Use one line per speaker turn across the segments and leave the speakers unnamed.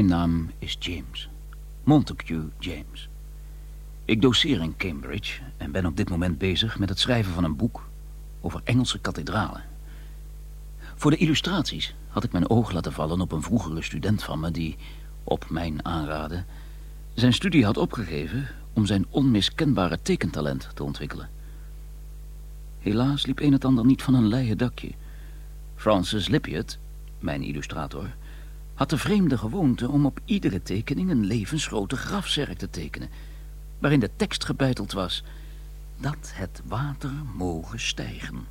Mijn naam is James. Montague James. Ik doseer in Cambridge en ben op dit moment bezig met het schrijven van een boek over Engelse kathedralen. Voor de illustraties had ik mijn oog laten vallen op een vroegere student van me die, op mijn aanraden, zijn studie had opgegeven om zijn onmiskenbare tekentalent te ontwikkelen. Helaas liep een het ander niet van een leien dakje. Francis Lippiot, mijn illustrator, had de vreemde gewoonte om op iedere tekening een levensgrote grafzerk te tekenen, waarin de tekst gebeiteld was dat het water mogen stijgen.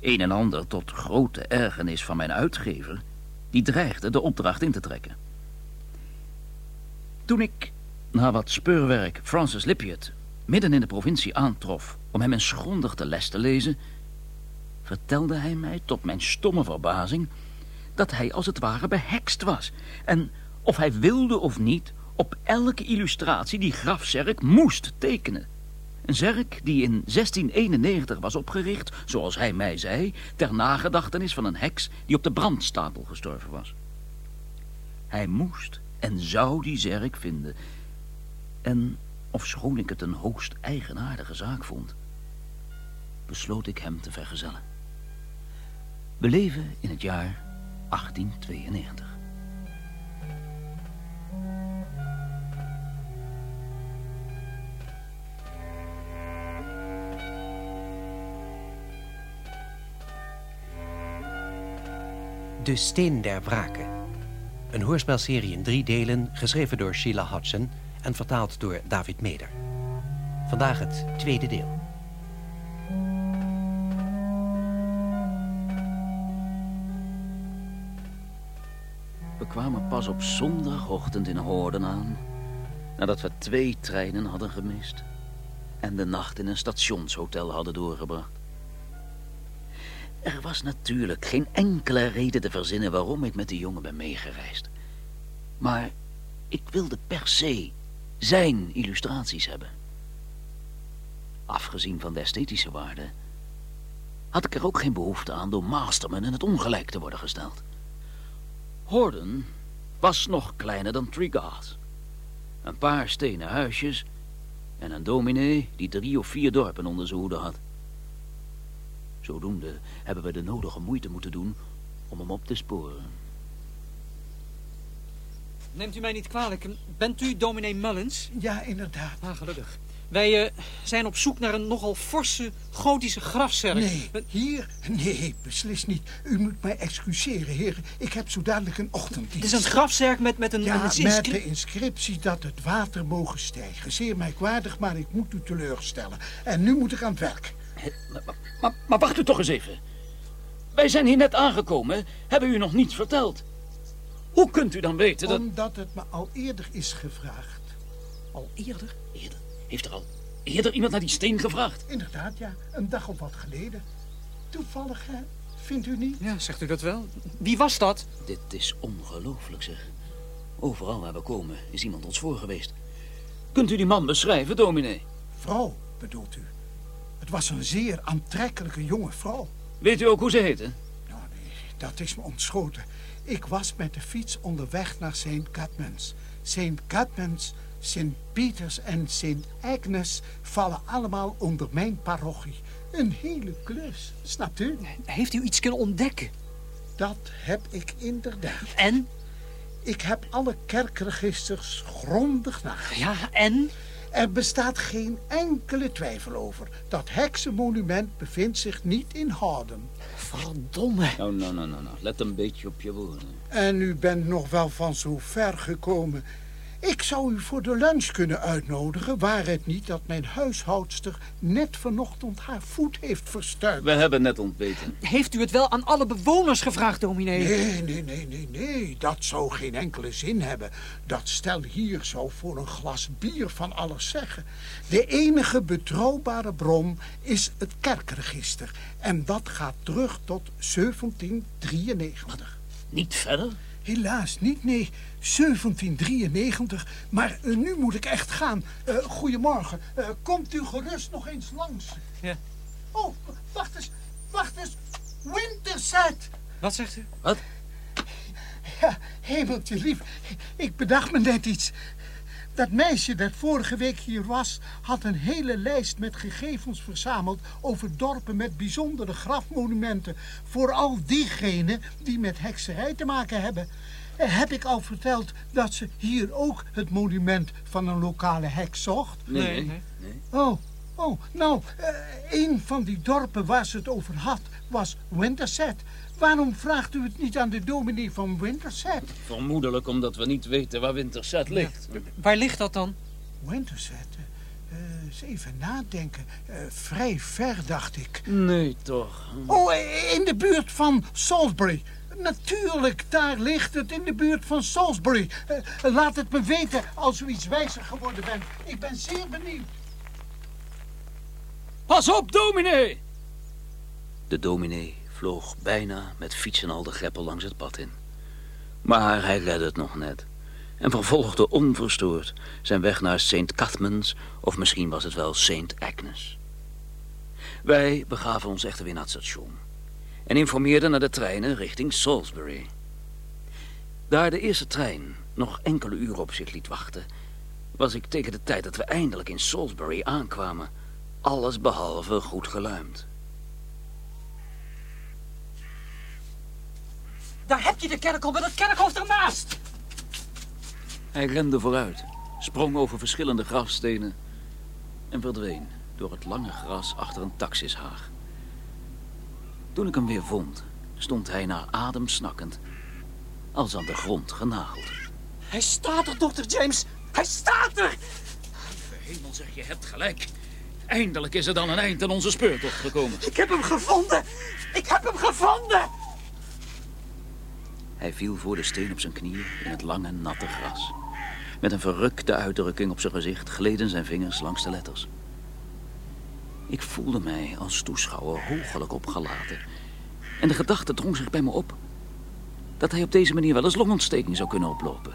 Een en ander tot grote ergernis van mijn uitgever, die dreigde de opdracht in te trekken. Toen ik, na wat speurwerk, Francis Lippiot midden in de provincie aantrof om hem eens grondig de les te lezen, vertelde hij mij tot mijn stomme verbazing dat hij als het ware behekst was. En of hij wilde of niet, op elke illustratie die grafzerk moest tekenen. Een zerk die in 1691 was opgericht, zoals hij mij zei, ter nagedachtenis van een heks die op de brandstapel gestorven was. Hij moest en zou die zerk vinden. En, ofschoon ik het een hoogst eigenaardige zaak vond, besloot ik hem te vergezellen. We leven in het jaar 1892.
De Steen der Wraken. Een hoorspelserie in drie delen, geschreven door Sheila Hodgson en vertaald door David Meder. Vandaag het tweede deel.
Kwamen pas op zondagochtend in Hoorden aan, nadat we twee treinen hadden gemist en de nacht in een stationshotel hadden doorgebracht. Er was natuurlijk geen enkele reden te verzinnen waarom ik met de jongen ben meegereisd. Maar ik wilde per se zijn illustraties hebben. Afgezien van de esthetische waarde had ik er ook geen behoefte aan door Masterman in het ongelijk te worden gesteld. Horden was nog kleiner dan Trigas. Een paar stenen huisjes en een dominee die drie of vier dorpen onder zijn hoede had. Zodoende hebben we de nodige moeite moeten doen om hem op te sporen.
Neemt u mij niet kwalijk. Bent u dominee Mullins?
Ja, inderdaad.
Ah, gelukkig. Wij uh, zijn op zoek naar een nogal forse gotische grafzerk.
Nee, hier? Nee, beslist niet. U moet mij excuseren, heren. Ik heb zo dadelijk een ochtenddienst.
Het is een grafzerk met, met een...
Ja,
een
met de inscriptie dat het water mogen stijgen. Zeer merkwaardig, maar ik moet u teleurstellen. En nu moet ik aan het werk.
Maar, maar, maar wacht u toch eens even. Wij zijn hier net aangekomen. Hebben u nog niets verteld? Hoe kunt u dan weten dat...
Omdat het me al eerder is gevraagd.
Al eerder?
Eerder? Heeft er al eerder iemand naar die steen gevraagd?
Inderdaad, ja. Een dag of wat geleden. Toevallig, hè? Vindt u niet?
Ja, zegt u dat wel? Wie was dat?
Dit is ongelooflijk, zeg. Overal waar we komen is iemand ons voor geweest. Kunt u die man beschrijven, dominee?
Vrouw, bedoelt u? Het was een zeer aantrekkelijke jonge vrouw.
Weet u ook hoe ze heette?
Nou, nee, dat is me ontschoten. Ik was met de fiets onderweg naar St. Cadmans. St. Cadmans, Sint Pieters en Sint Agnes vallen allemaal onder mijn parochie. Een hele klus, snapt u?
Heeft u iets kunnen ontdekken?
Dat heb ik inderdaad.
En?
Ik heb alle kerkregisters grondig nagegaan.
Ja, en?
Er bestaat geen enkele twijfel over. Dat heksenmonument bevindt zich niet in Harden.
Verdomme.
Nou, nou, nou, nou, nou. Let een beetje op je woorden.
En u bent nog wel van zo ver gekomen. Ik zou u voor de lunch kunnen uitnodigen... waar het niet dat mijn huishoudster net vanochtend haar voet heeft verstuikt.
We hebben net ontbeten.
Heeft u het wel aan alle bewoners gevraagd, dominee?
Nee, nee, nee, nee, nee. Dat zou geen enkele zin hebben. Dat stel hier zou voor een glas bier van alles zeggen. De enige betrouwbare bron is het kerkregister. En dat gaat terug tot 1793.
Niet verder?
Helaas niet, nee. 1793. Maar uh, nu moet ik echt gaan. Uh, goedemorgen. Uh, komt u gerust nog eens langs?
Ja.
Oh, wacht eens. Wacht eens. Winterset.
Wat zegt u?
Wat?
Ja, hemeltje lief. Ik bedacht me net iets. Dat meisje dat vorige week hier was, had een hele lijst met gegevens verzameld over dorpen met bijzondere grafmonumenten. Vooral diegenen die met hekserij te maken hebben. Heb ik al verteld dat ze hier ook het monument van een lokale heks zocht?
Nee, nee.
Oh, oh, nou, eh, een van die dorpen waar ze het over had was Winterset. Waarom vraagt u het niet aan de dominee van Winterset?
Vermoedelijk omdat we niet weten waar Winterset ligt.
Waar ligt dat dan?
Winterset? eh, eens even nadenken. Eh, vrij ver, dacht ik.
Nee, toch.
Oh, in de buurt van Salisbury. Natuurlijk, daar ligt het, in de buurt van Salisbury. Laat het me weten als u iets wijzer geworden bent. Ik ben zeer benieuwd.
Pas op, dominee! De dominee vloog bijna met fiets en al de greppel langs het pad in. Maar hij redde het nog net. En vervolgde onverstoord zijn weg naar St. Cuthman's... of misschien was het wel St. Agnes. Wij begaven ons echter weer naar het station... en informeerden naar de treinen richting Salisbury. Daar de eerste trein nog enkele uren op zich liet wachten... was ik tegen de tijd dat we eindelijk in Salisbury aankwamen... alles behalve goed geluimd.
Daar heb je de kerkhof met het kerkhof ernaast.
Hij rende vooruit, sprong over verschillende grafstenen en verdween door het lange gras achter een taxishaag. Toen ik hem weer vond, stond hij naar adem snakkend, als aan de grond genageld.
Hij staat er, dokter James. Hij staat er.
Hemel zeg, je hebt gelijk. Eindelijk is er dan een eind aan onze speurtocht gekomen.
Ik heb hem gevonden. Ik heb hem gevonden.
Hij viel voor de steen op zijn knieën in het lange, natte gras. Met een verrukte uitdrukking op zijn gezicht gleden zijn vingers langs de letters. Ik voelde mij als toeschouwer hoogelijk opgelaten. En de gedachte drong zich bij me op... dat hij op deze manier wel eens longontsteking zou kunnen oplopen.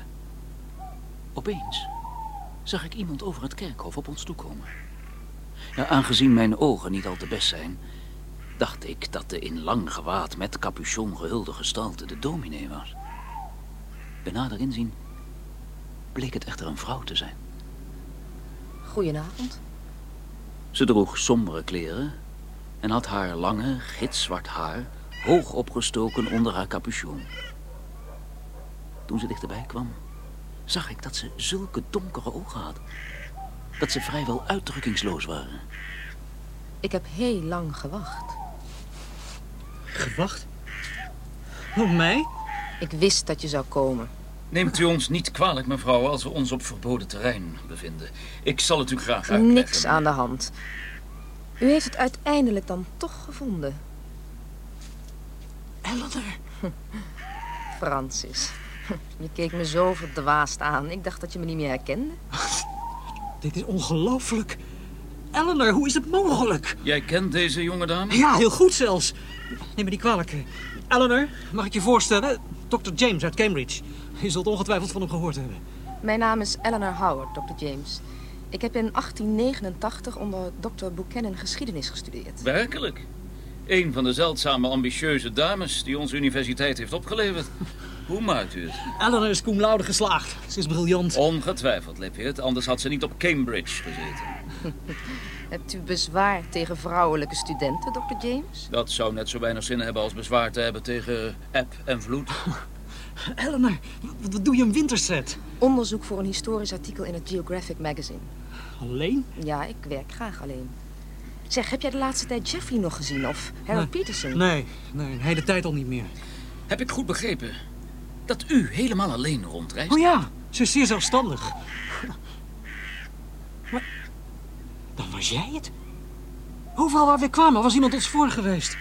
Opeens zag ik iemand over het kerkhof op ons toekomen. Aangezien mijn ogen niet al te best zijn... dacht ik dat de in lang gewaad met capuchon gehulde gestalte de dominee was. Bij nader inzien bleek het echter een vrouw te zijn.
Goedenavond.
Ze droeg sombere kleren en had haar lange, gitzwart haar hoog opgestoken onder haar capuchon. Toen ze dichterbij kwam, zag ik dat ze zulke donkere ogen had. Dat ze vrijwel uitdrukkingsloos waren.
Ik heb heel lang gewacht.
Gewacht? Op mij?
Ik wist dat je zou komen.
Neemt u ons niet kwalijk, mevrouw, als we ons op verboden terrein bevinden. Ik zal het u graag uitleggen.
Niks aan de hand. U heeft het uiteindelijk dan toch gevonden.
Eleanor.
Francis. Je keek me zo verdwaasd aan. Ik dacht dat je me niet meer herkende.
Dit is ongelooflijk. Eleanor, hoe is het mogelijk?
Jij kent deze jonge dame?
Ja, heel goed zelfs. Neem me niet kwalijk. Eleanor, mag ik je voorstellen? Dr. James uit Cambridge. Je zult ongetwijfeld van hem gehoord hebben.
Mijn naam is Eleanor Howard, Dr. James. Ik heb in 1889 onder Dr. Buchanan geschiedenis gestudeerd.
Werkelijk. Een van de zeldzame ambitieuze dames die onze universiteit heeft opgeleverd. Hoe maakt u het?
Eleanor is cum laude geslaagd. Ze is briljant.
Ongetwijfeld, Lipheert. Anders had ze niet op Cambridge gezeten.
Hebt u bezwaar tegen vrouwelijke studenten, Dr. James?
Dat zou net zo weinig zin hebben als bezwaar te hebben tegen eb en vloed.
Eleanor, wat doe je in Winterset?
Onderzoek voor een historisch artikel in het Geographic Magazine.
Alleen?
Ja, ik werk graag alleen. Zeg, heb jij de laatste tijd Jeffrey nog gezien of Harold
Nee.
Peterson?
Nee, nee, een hele tijd al niet meer.
Heb ik goed begrepen dat u helemaal alleen rondreist?
Oh ja, ze is zeer zelfstandig. Maar, dan was jij het? Overal waar we kwamen was iemand ons voor geweest.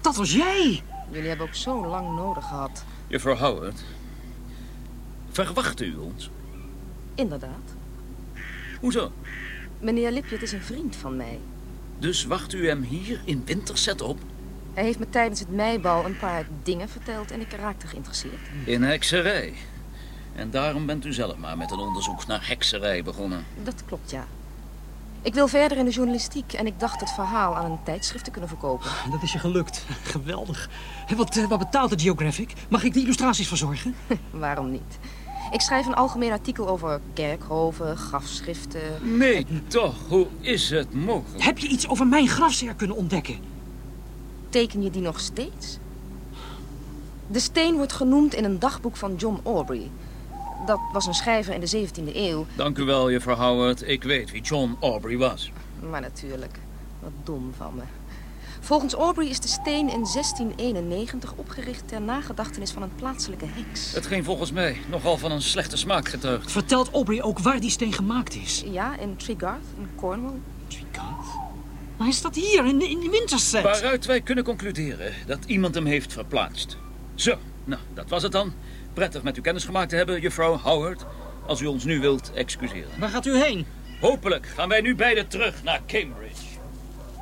Dat was jij!
Jullie hebben ook zo lang nodig gehad.
Juffrouw Howard, verwacht u ons?
Inderdaad.
Hoezo?
Meneer Lipjet is een vriend van mij.
Dus wacht u hem hier in Winterset op?
Hij heeft me tijdens het meibal een paar dingen verteld en ik raakte geïnteresseerd.
In hekserij. En daarom bent u zelf maar met een onderzoek naar hekserij begonnen.
Dat klopt, ja. Ik wil verder in de journalistiek en ik dacht het verhaal aan een tijdschrift te kunnen verkopen.
Dat is je gelukt. Geweldig. Wat, eh, wat betaalt de Geographic? Mag ik de illustraties verzorgen?
Waarom niet? Ik schrijf een algemeen artikel over kerkhoven, grafschriften.
Nee, toch. Hoe is het mogelijk?
Heb je iets over mijn grafzeer kunnen ontdekken?
Teken je die nog steeds? De steen wordt genoemd in een dagboek van John Aubrey. Dat was een schrijver in de 17e eeuw.
Dank u wel, juffrouw Howard. Ik weet wie John Aubrey was.
Maar natuurlijk, wat dom van me. Volgens Aubrey is de steen in 1691 opgericht ter nagedachtenis van een plaatselijke heks.
Hetgeen volgens mij nogal van een slechte smaak getuigt.
Vertelt Aubrey ook waar die steen gemaakt is?
Ja, in Tregarth, in Cornwall.
Maar hij staat hier, in, in Winterset.
Waaruit wij kunnen concluderen dat iemand hem heeft verplaatst. Zo, nou, dat was het dan. Prettig met u kennis gemaakt te hebben, juffrouw Howard. Als u ons nu wilt excuseren.
Waar gaat u heen?
Hopelijk gaan wij nu beiden terug naar Cambridge.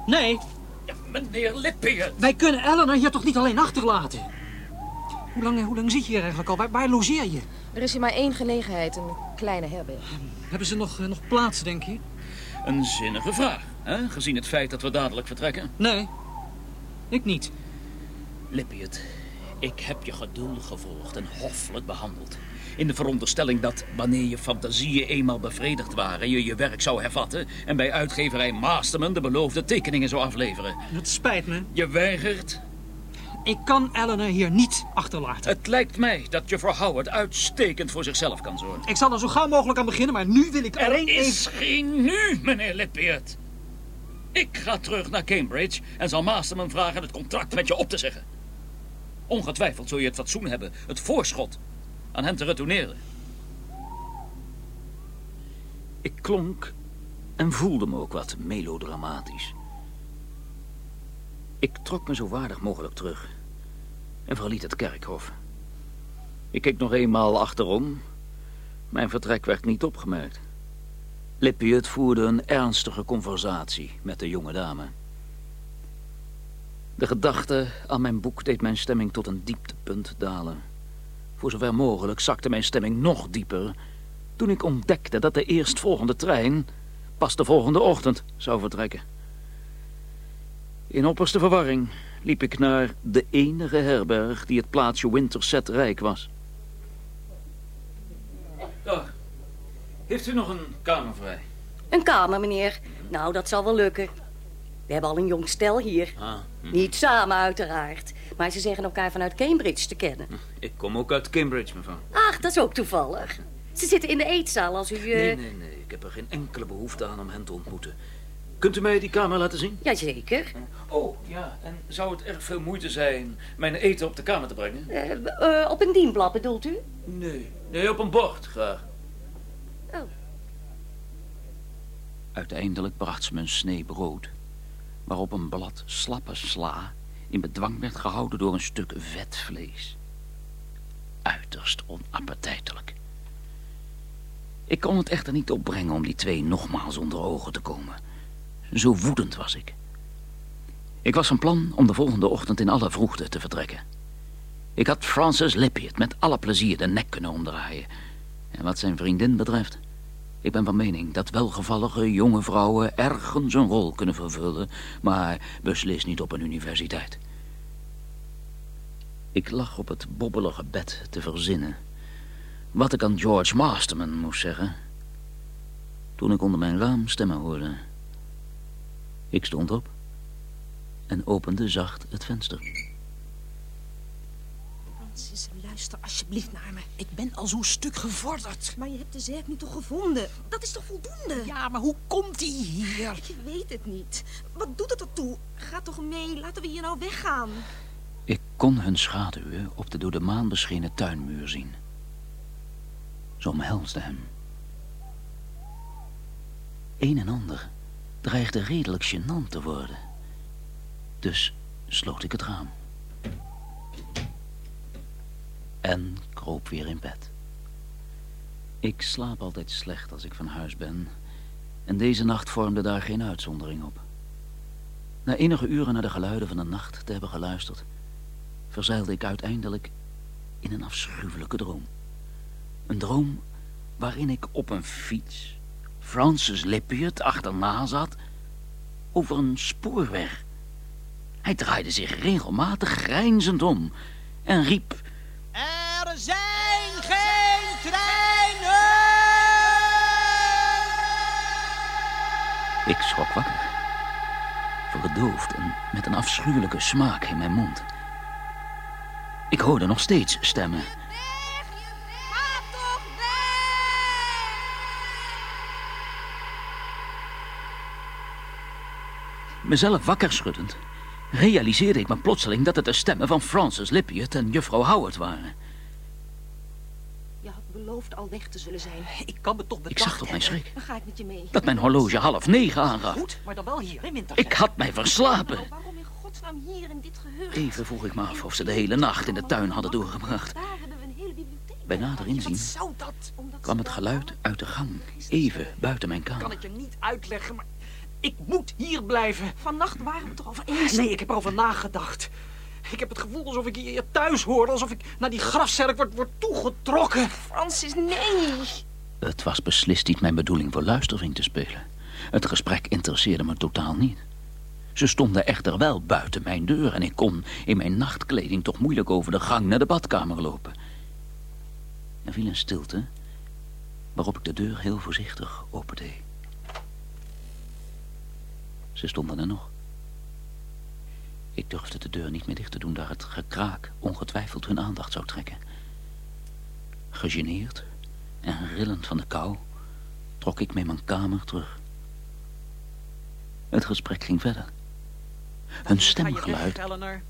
Nee,
Ja, meneer Lippier.
wij kunnen Eleanor hier toch niet alleen achterlaten? Hoe lang, hoe lang zit je hier eigenlijk al? Waar, waar logeer je?
Er is hier maar één gelegenheid, een kleine herberg.
Hebben ze nog, eh, nog plaats, denk je?
Een zinnige vraag, hè? gezien het feit dat we dadelijk vertrekken.
Nee, ik niet.
Lippiet, ik heb je geduldig gevolgd en hoffelijk behandeld. In de veronderstelling dat, wanneer je fantasieën eenmaal bevredigd waren... je je werk zou hervatten en bij uitgeverij Masterman... de beloofde tekeningen zou afleveren.
Het spijt me.
Je weigert?
Ik kan Eleanor hier niet achterlaten.
Het lijkt mij dat juffrouw Howard uitstekend voor zichzelf kan zorgen.
Ik zal er zo gauw mogelijk aan beginnen, maar nu wil ik alleen
Er is
even...
geen nu, meneer Lippiert. Ik ga terug naar Cambridge en zal Masterman vragen het contract met je op te zeggen. Ongetwijfeld zul je het fatsoen hebben het voorschot aan hem te retourneren. Ik klonk en voelde me ook wat melodramatisch. Ik trok me zo waardig mogelijk terug en verliet het kerkhof. Ik keek nog eenmaal achterom. Mijn vertrek werd niet opgemerkt. Lippiut voerde een ernstige conversatie met de jonge dame. De gedachte aan mijn boek deed mijn stemming tot een dieptepunt dalen. Voor zover mogelijk zakte mijn stemming nog dieper... toen ik ontdekte dat de eerstvolgende trein... pas de volgende ochtend zou vertrekken. In opperste verwarring liep ik naar de enige herberg... die het plaatsje Winterset rijk was. Dag. Heeft u nog een kamer vrij?
Een kamer, meneer. Nou, dat zal wel lukken. We hebben al een jong stel hier.
Ah,
Niet samen, uiteraard. Maar ze zeggen elkaar vanuit Cambridge te kennen.
ik kom ook uit Cambridge, mevrouw.
Ach, dat is ook toevallig. Ze zitten in de eetzaal als u... eh,
Nee, nee, nee. Ik heb er geen enkele behoefte aan om hen te ontmoeten. Kunt u mij die kamer laten zien?
Jazeker.
Oh, ja. En zou het erg veel moeite zijn mijn eten op de kamer te brengen?
Eh, eh, op een dienblad bedoelt u?
Nee. Nee, op een bord, graag.
Oh.
Uiteindelijk bracht ze me een snee brood... waarop een blad slappe sla in bedwang werd gehouden door een stuk vet vlees. Uiterst onappetijtelijk. Ik kon het echter niet opbrengen om die twee nogmaals onder ogen te komen. Zo woedend was ik. Ik was van plan om de volgende ochtend in alle vroegte te vertrekken. Ik had Francis Lippiet met alle plezier de nek kunnen omdraaien. En wat zijn vriendin betreft... Ik ben van mening dat welgevallige jonge vrouwen ergens een rol kunnen vervullen... maar beslist niet op een universiteit. Ik lag op het bobbelige bed te verzinnen... wat ik aan George Masterman moest zeggen... toen ik onder mijn raam stemmen hoorde. Ik stond op en opende zacht het venster.
Francis, luister alsjeblieft naar me.
Ik ben al zo'n stuk gevorderd.
Maar je hebt de zerk nu toch gevonden? Dat is toch voldoende?
Ja, maar hoe komt hij hier?
Je weet het niet. Wat doet het ertoe? Ga toch mee, laten we hier nou weggaan.
Ik kon hun schaduwen op de door de maan beschenen tuinmuur zien. Ze omhelsde hem. Een en ander dreigde redelijk gênant te worden. Dus sloot ik het raam. En kroop weer in bed. Ik slaap altijd slecht als ik van huis ben. En deze nacht vormde daar geen uitzondering op. Na enige uren naar de geluiden van de nacht te hebben geluisterd... verzeilde ik uiteindelijk in een afschuwelijke droom. Een droom waarin ik op een fiets Francis Lippiot achterna zat over een spoorweg. Hij draaide zich regelmatig grijnzend om en riep...
Er zijn geen treinen!
Ik schrok wakker. Verdoofd en met een afschuwelijke smaak in mijn mond. Ik hoorde nog steeds stemmen. Mezelf wakker schuddend, realiseerde ik me plotseling dat het de stemmen van Francis Lippiot en juffrouw Howard waren.
Je had beloofd al weg te zullen zijn.
Ik kan me toch
Ik
bedacht
zag tot mijn schrik
Dan ga ik met je mee.
dat mijn horloge half negen aangaf.
Goed, maar dan wel hier in winter.
Ik had mij verslapen.
Nou, waarom in godsnaam hier in dit geheugen?
Even vroeg ik me af of ze de hele nacht in de tuin hadden doorgebracht.
Daar hebben we een hele bibliotheek.
Bij nader inzien
Wat zou dat?
Omdat
kwam het geluid uit de gang, even buiten mijn
Kan
kamer.
ik je niet uitleggen, maar ik moet hier blijven.
Vannacht waren we het erover eens.
Nee, ik heb erover nagedacht. Ik heb het gevoel alsof ik hier thuis hoor. Alsof ik naar die grafzerk word, word toegetrokken.
Francis, nee.
Het was beslist niet mijn bedoeling voor luisterving te spelen. Het gesprek interesseerde me totaal niet. Ze stonden echter wel buiten mijn deur en ik kon in mijn nachtkleding toch moeilijk over de gang naar de badkamer lopen. Er viel een stilte, waarop ik de deur heel voorzichtig opende. Ze stonden er nog. Ik durfde de deur niet meer dicht te doen, daar het gekraak ongetwijfeld hun aandacht zou trekken. Gegeneerd en rillend van de kou trok ik me in mijn kamer terug. Het gesprek ging verder. Hun stemgeluid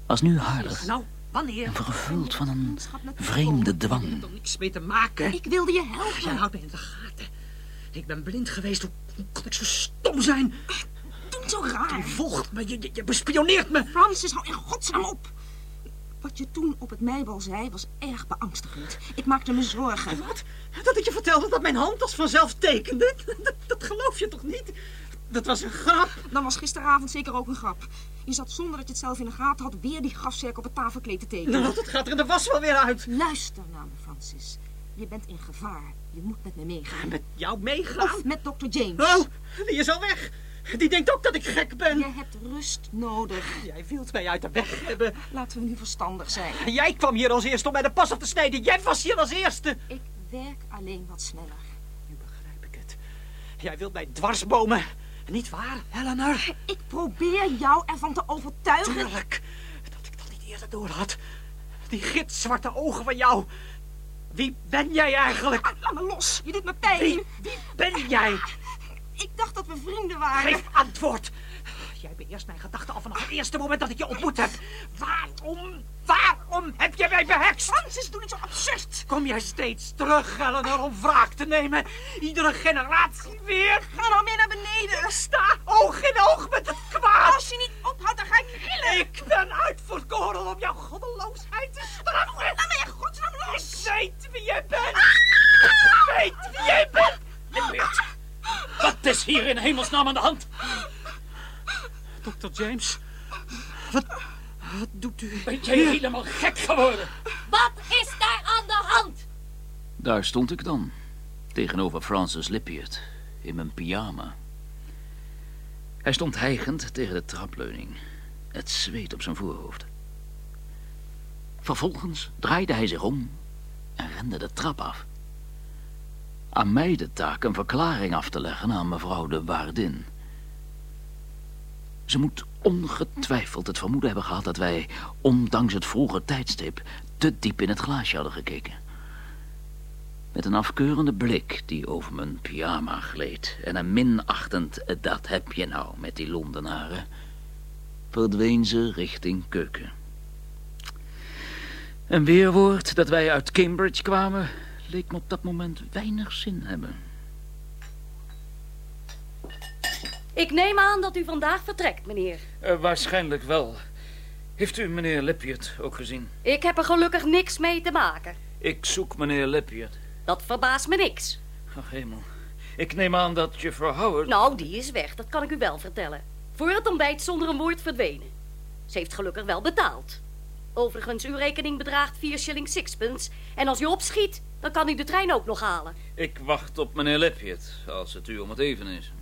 was nu harder
Nou, wanneer?
en vervuld van een vreemde
Ik heb
dwang.
er niks mee te maken.
Ik wilde je helpen.
Jij houdt me in de gaten. Ik ben blind geweest. Hoe kon ik zo stom zijn?
Zo
Je
raar.
volgt me, je, je, je bespioneert me.
Francis, hou in godsnaam op. Wat je toen op het meibal zei was erg beangstigend. Ik maakte me zorgen.
Wat? Dat ik je vertelde dat mijn hand als vanzelf tekende? Dat, dat geloof je toch niet? Dat was een grap.
Dan was gisteravond zeker ook een grap. Je zat zonder dat je het zelf in de gaten had weer die grafzerk op het tafelkleed te tekenen.
Nou, dat gaat er in de was wel weer uit.
Luister naar me, Francis. Je bent in gevaar. Je moet met me meegaan.
Met jou meegaan?
Of met Dr. James.
Oh, die is al weg. Die denkt ook dat ik gek ben.
Je hebt rust nodig.
Jij wilt mij uit de weg hebben.
Laten we nu verstandig zijn.
Jij kwam hier als eerste om mij de pas af te snijden. Jij was hier als eerste.
Ik werk alleen wat sneller.
Nu begrijp ik het. Jij wilt mij dwarsbomen. Niet waar, Eleanor?
Ik probeer jou ervan te overtuigen.
Tuurlijk. Dat ik dat niet eerder door had. Die gitzwarte ogen van jou. Wie ben jij eigenlijk?
Ah, laat me los. Je doet me pijn.
Wie, wie ben jij?
Ik dacht dat we vrienden waren.
Geef antwoord. Jij beheerst mijn gedachten al vanaf het eerste moment dat ik je ontmoet heb. Waarom, waarom heb je mij behekst?
Francis, doe niet zo absurd.
Kom jij steeds terug, Eleanor, om wraak te nemen? Iedere generatie weer?
Ga nou mee naar beneden.
Sta oog in oog met het kwaad.
Als je niet ophoudt, dan ga ik gillen.
Ik ben uitverkoren om jouw goddeloosheid te straffen.
Laat me in godsnaam
Ik
los.
weet wie jij bent. Ik weet wie jij bent. Lippiot, wat hier in hemelsnaam aan de hand? Dr. James, wat, wat doet u? Ben jij helemaal gek geworden?
Wat is daar aan de hand?
Daar stond ik dan, tegenover Francis Lippiot, in mijn pyjama. Hij stond hijgend tegen de trapleuning, het zweet op zijn voorhoofd. Vervolgens draaide hij zich om en rende de trap af. Aan mij de taak een verklaring af te leggen aan mevrouw de waardin. Ze moet ongetwijfeld het vermoeden hebben gehad dat wij, ondanks het vroege tijdstip, te diep in het glaasje hadden gekeken. Met een afkeurende blik die over mijn pyjama gleed en een minachtend "Eh, dat heb je nou met die Londenaren, verdween ze richting keuken. Een weerwoord dat wij uit Cambridge kwamen leek me op dat moment weinig zin hebben.
Ik neem aan dat u vandaag vertrekt, meneer.
Eh, waarschijnlijk wel. Heeft u meneer Lippiot ook gezien?
Ik heb er gelukkig niks mee te maken.
Ik zoek meneer Lippiot.
Dat verbaast me niks.
Ach, hemel. Ik neem aan dat juffrouw Howard...
Nou, die is weg, dat kan ik u wel vertellen. Voor het ontbijt zonder een woord verdwenen. Ze heeft gelukkig wel betaald. Overigens, uw rekening bedraagt 4 shilling sixpence. En als u opschiet, Dan kan hij de trein ook nog halen.
Ik wacht op meneer Lippiet, als het u om het even is.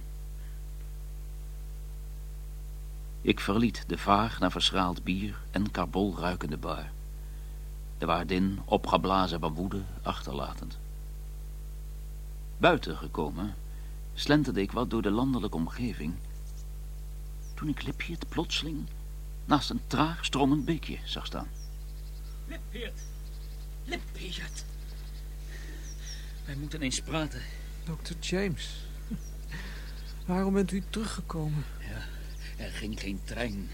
Ik verliet de vaag naar verschraald bier en karbol ruikende bar. De waardin, opgeblazen van woede, achterlatend. Buiten gekomen, slenterde ik wat door de landelijke omgeving... toen ik Lippiet plotseling naast een traag stromend beekje zag staan. Lippiet! Lippiet! Wij moeten eens praten.
Dr. James, waarom bent u teruggekomen?
Ja, er ging geen trein.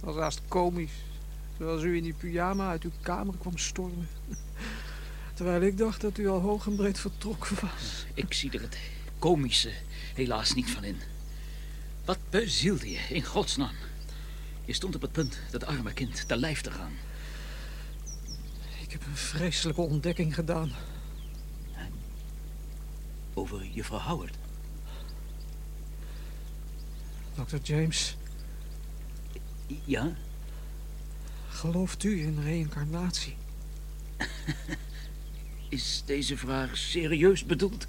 Dat was haast komisch. Zoals u in die pyjama uit uw kamer kwam stormen. Terwijl ik dacht dat u al hoog en breed vertrokken was.
Ik zie er het komische helaas niet van in. Wat bezielde je, in godsnaam? Je stond op het punt dat arme kind te lijf te gaan.
Ik heb een vreselijke ontdekking gedaan.
Over juffrouw Howard?
Dr. James,
Ja?
gelooft u in reïncarnatie?
Is deze vraag serieus bedoeld?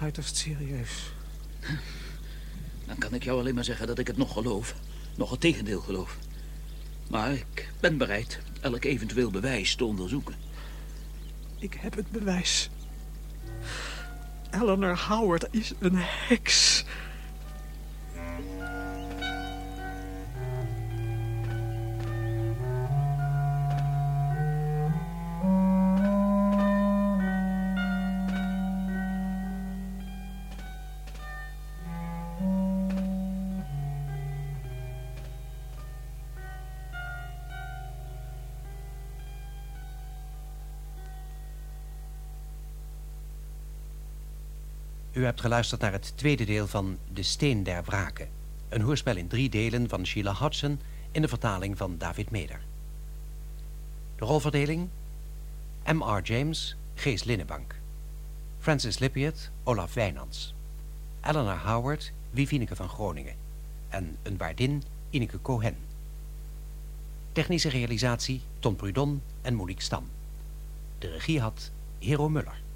Uiterst serieus.
Dan kan ik jou alleen maar zeggen dat ik het nog geloof. Nog het tegendeel geloof. Maar ik ben bereid elk eventueel bewijs te onderzoeken.
Ik heb het bewijs. Eleanor Howard is een heks.
U hebt geluisterd naar het tweede deel van De Steen der Wraken. Een hoorspel in drie delen van Sheila Hudson in de vertaling van David Meder. De rolverdeling? M.R. James, Gees Linnenbank. Francis Lippiet, Olaf Wijnands. Eleanor Howard, Wivineke van Groningen. En een waardin, Ineke Cohen. Technische realisatie, Ton Prudon en Monique Stam. De regie had Hero Muller.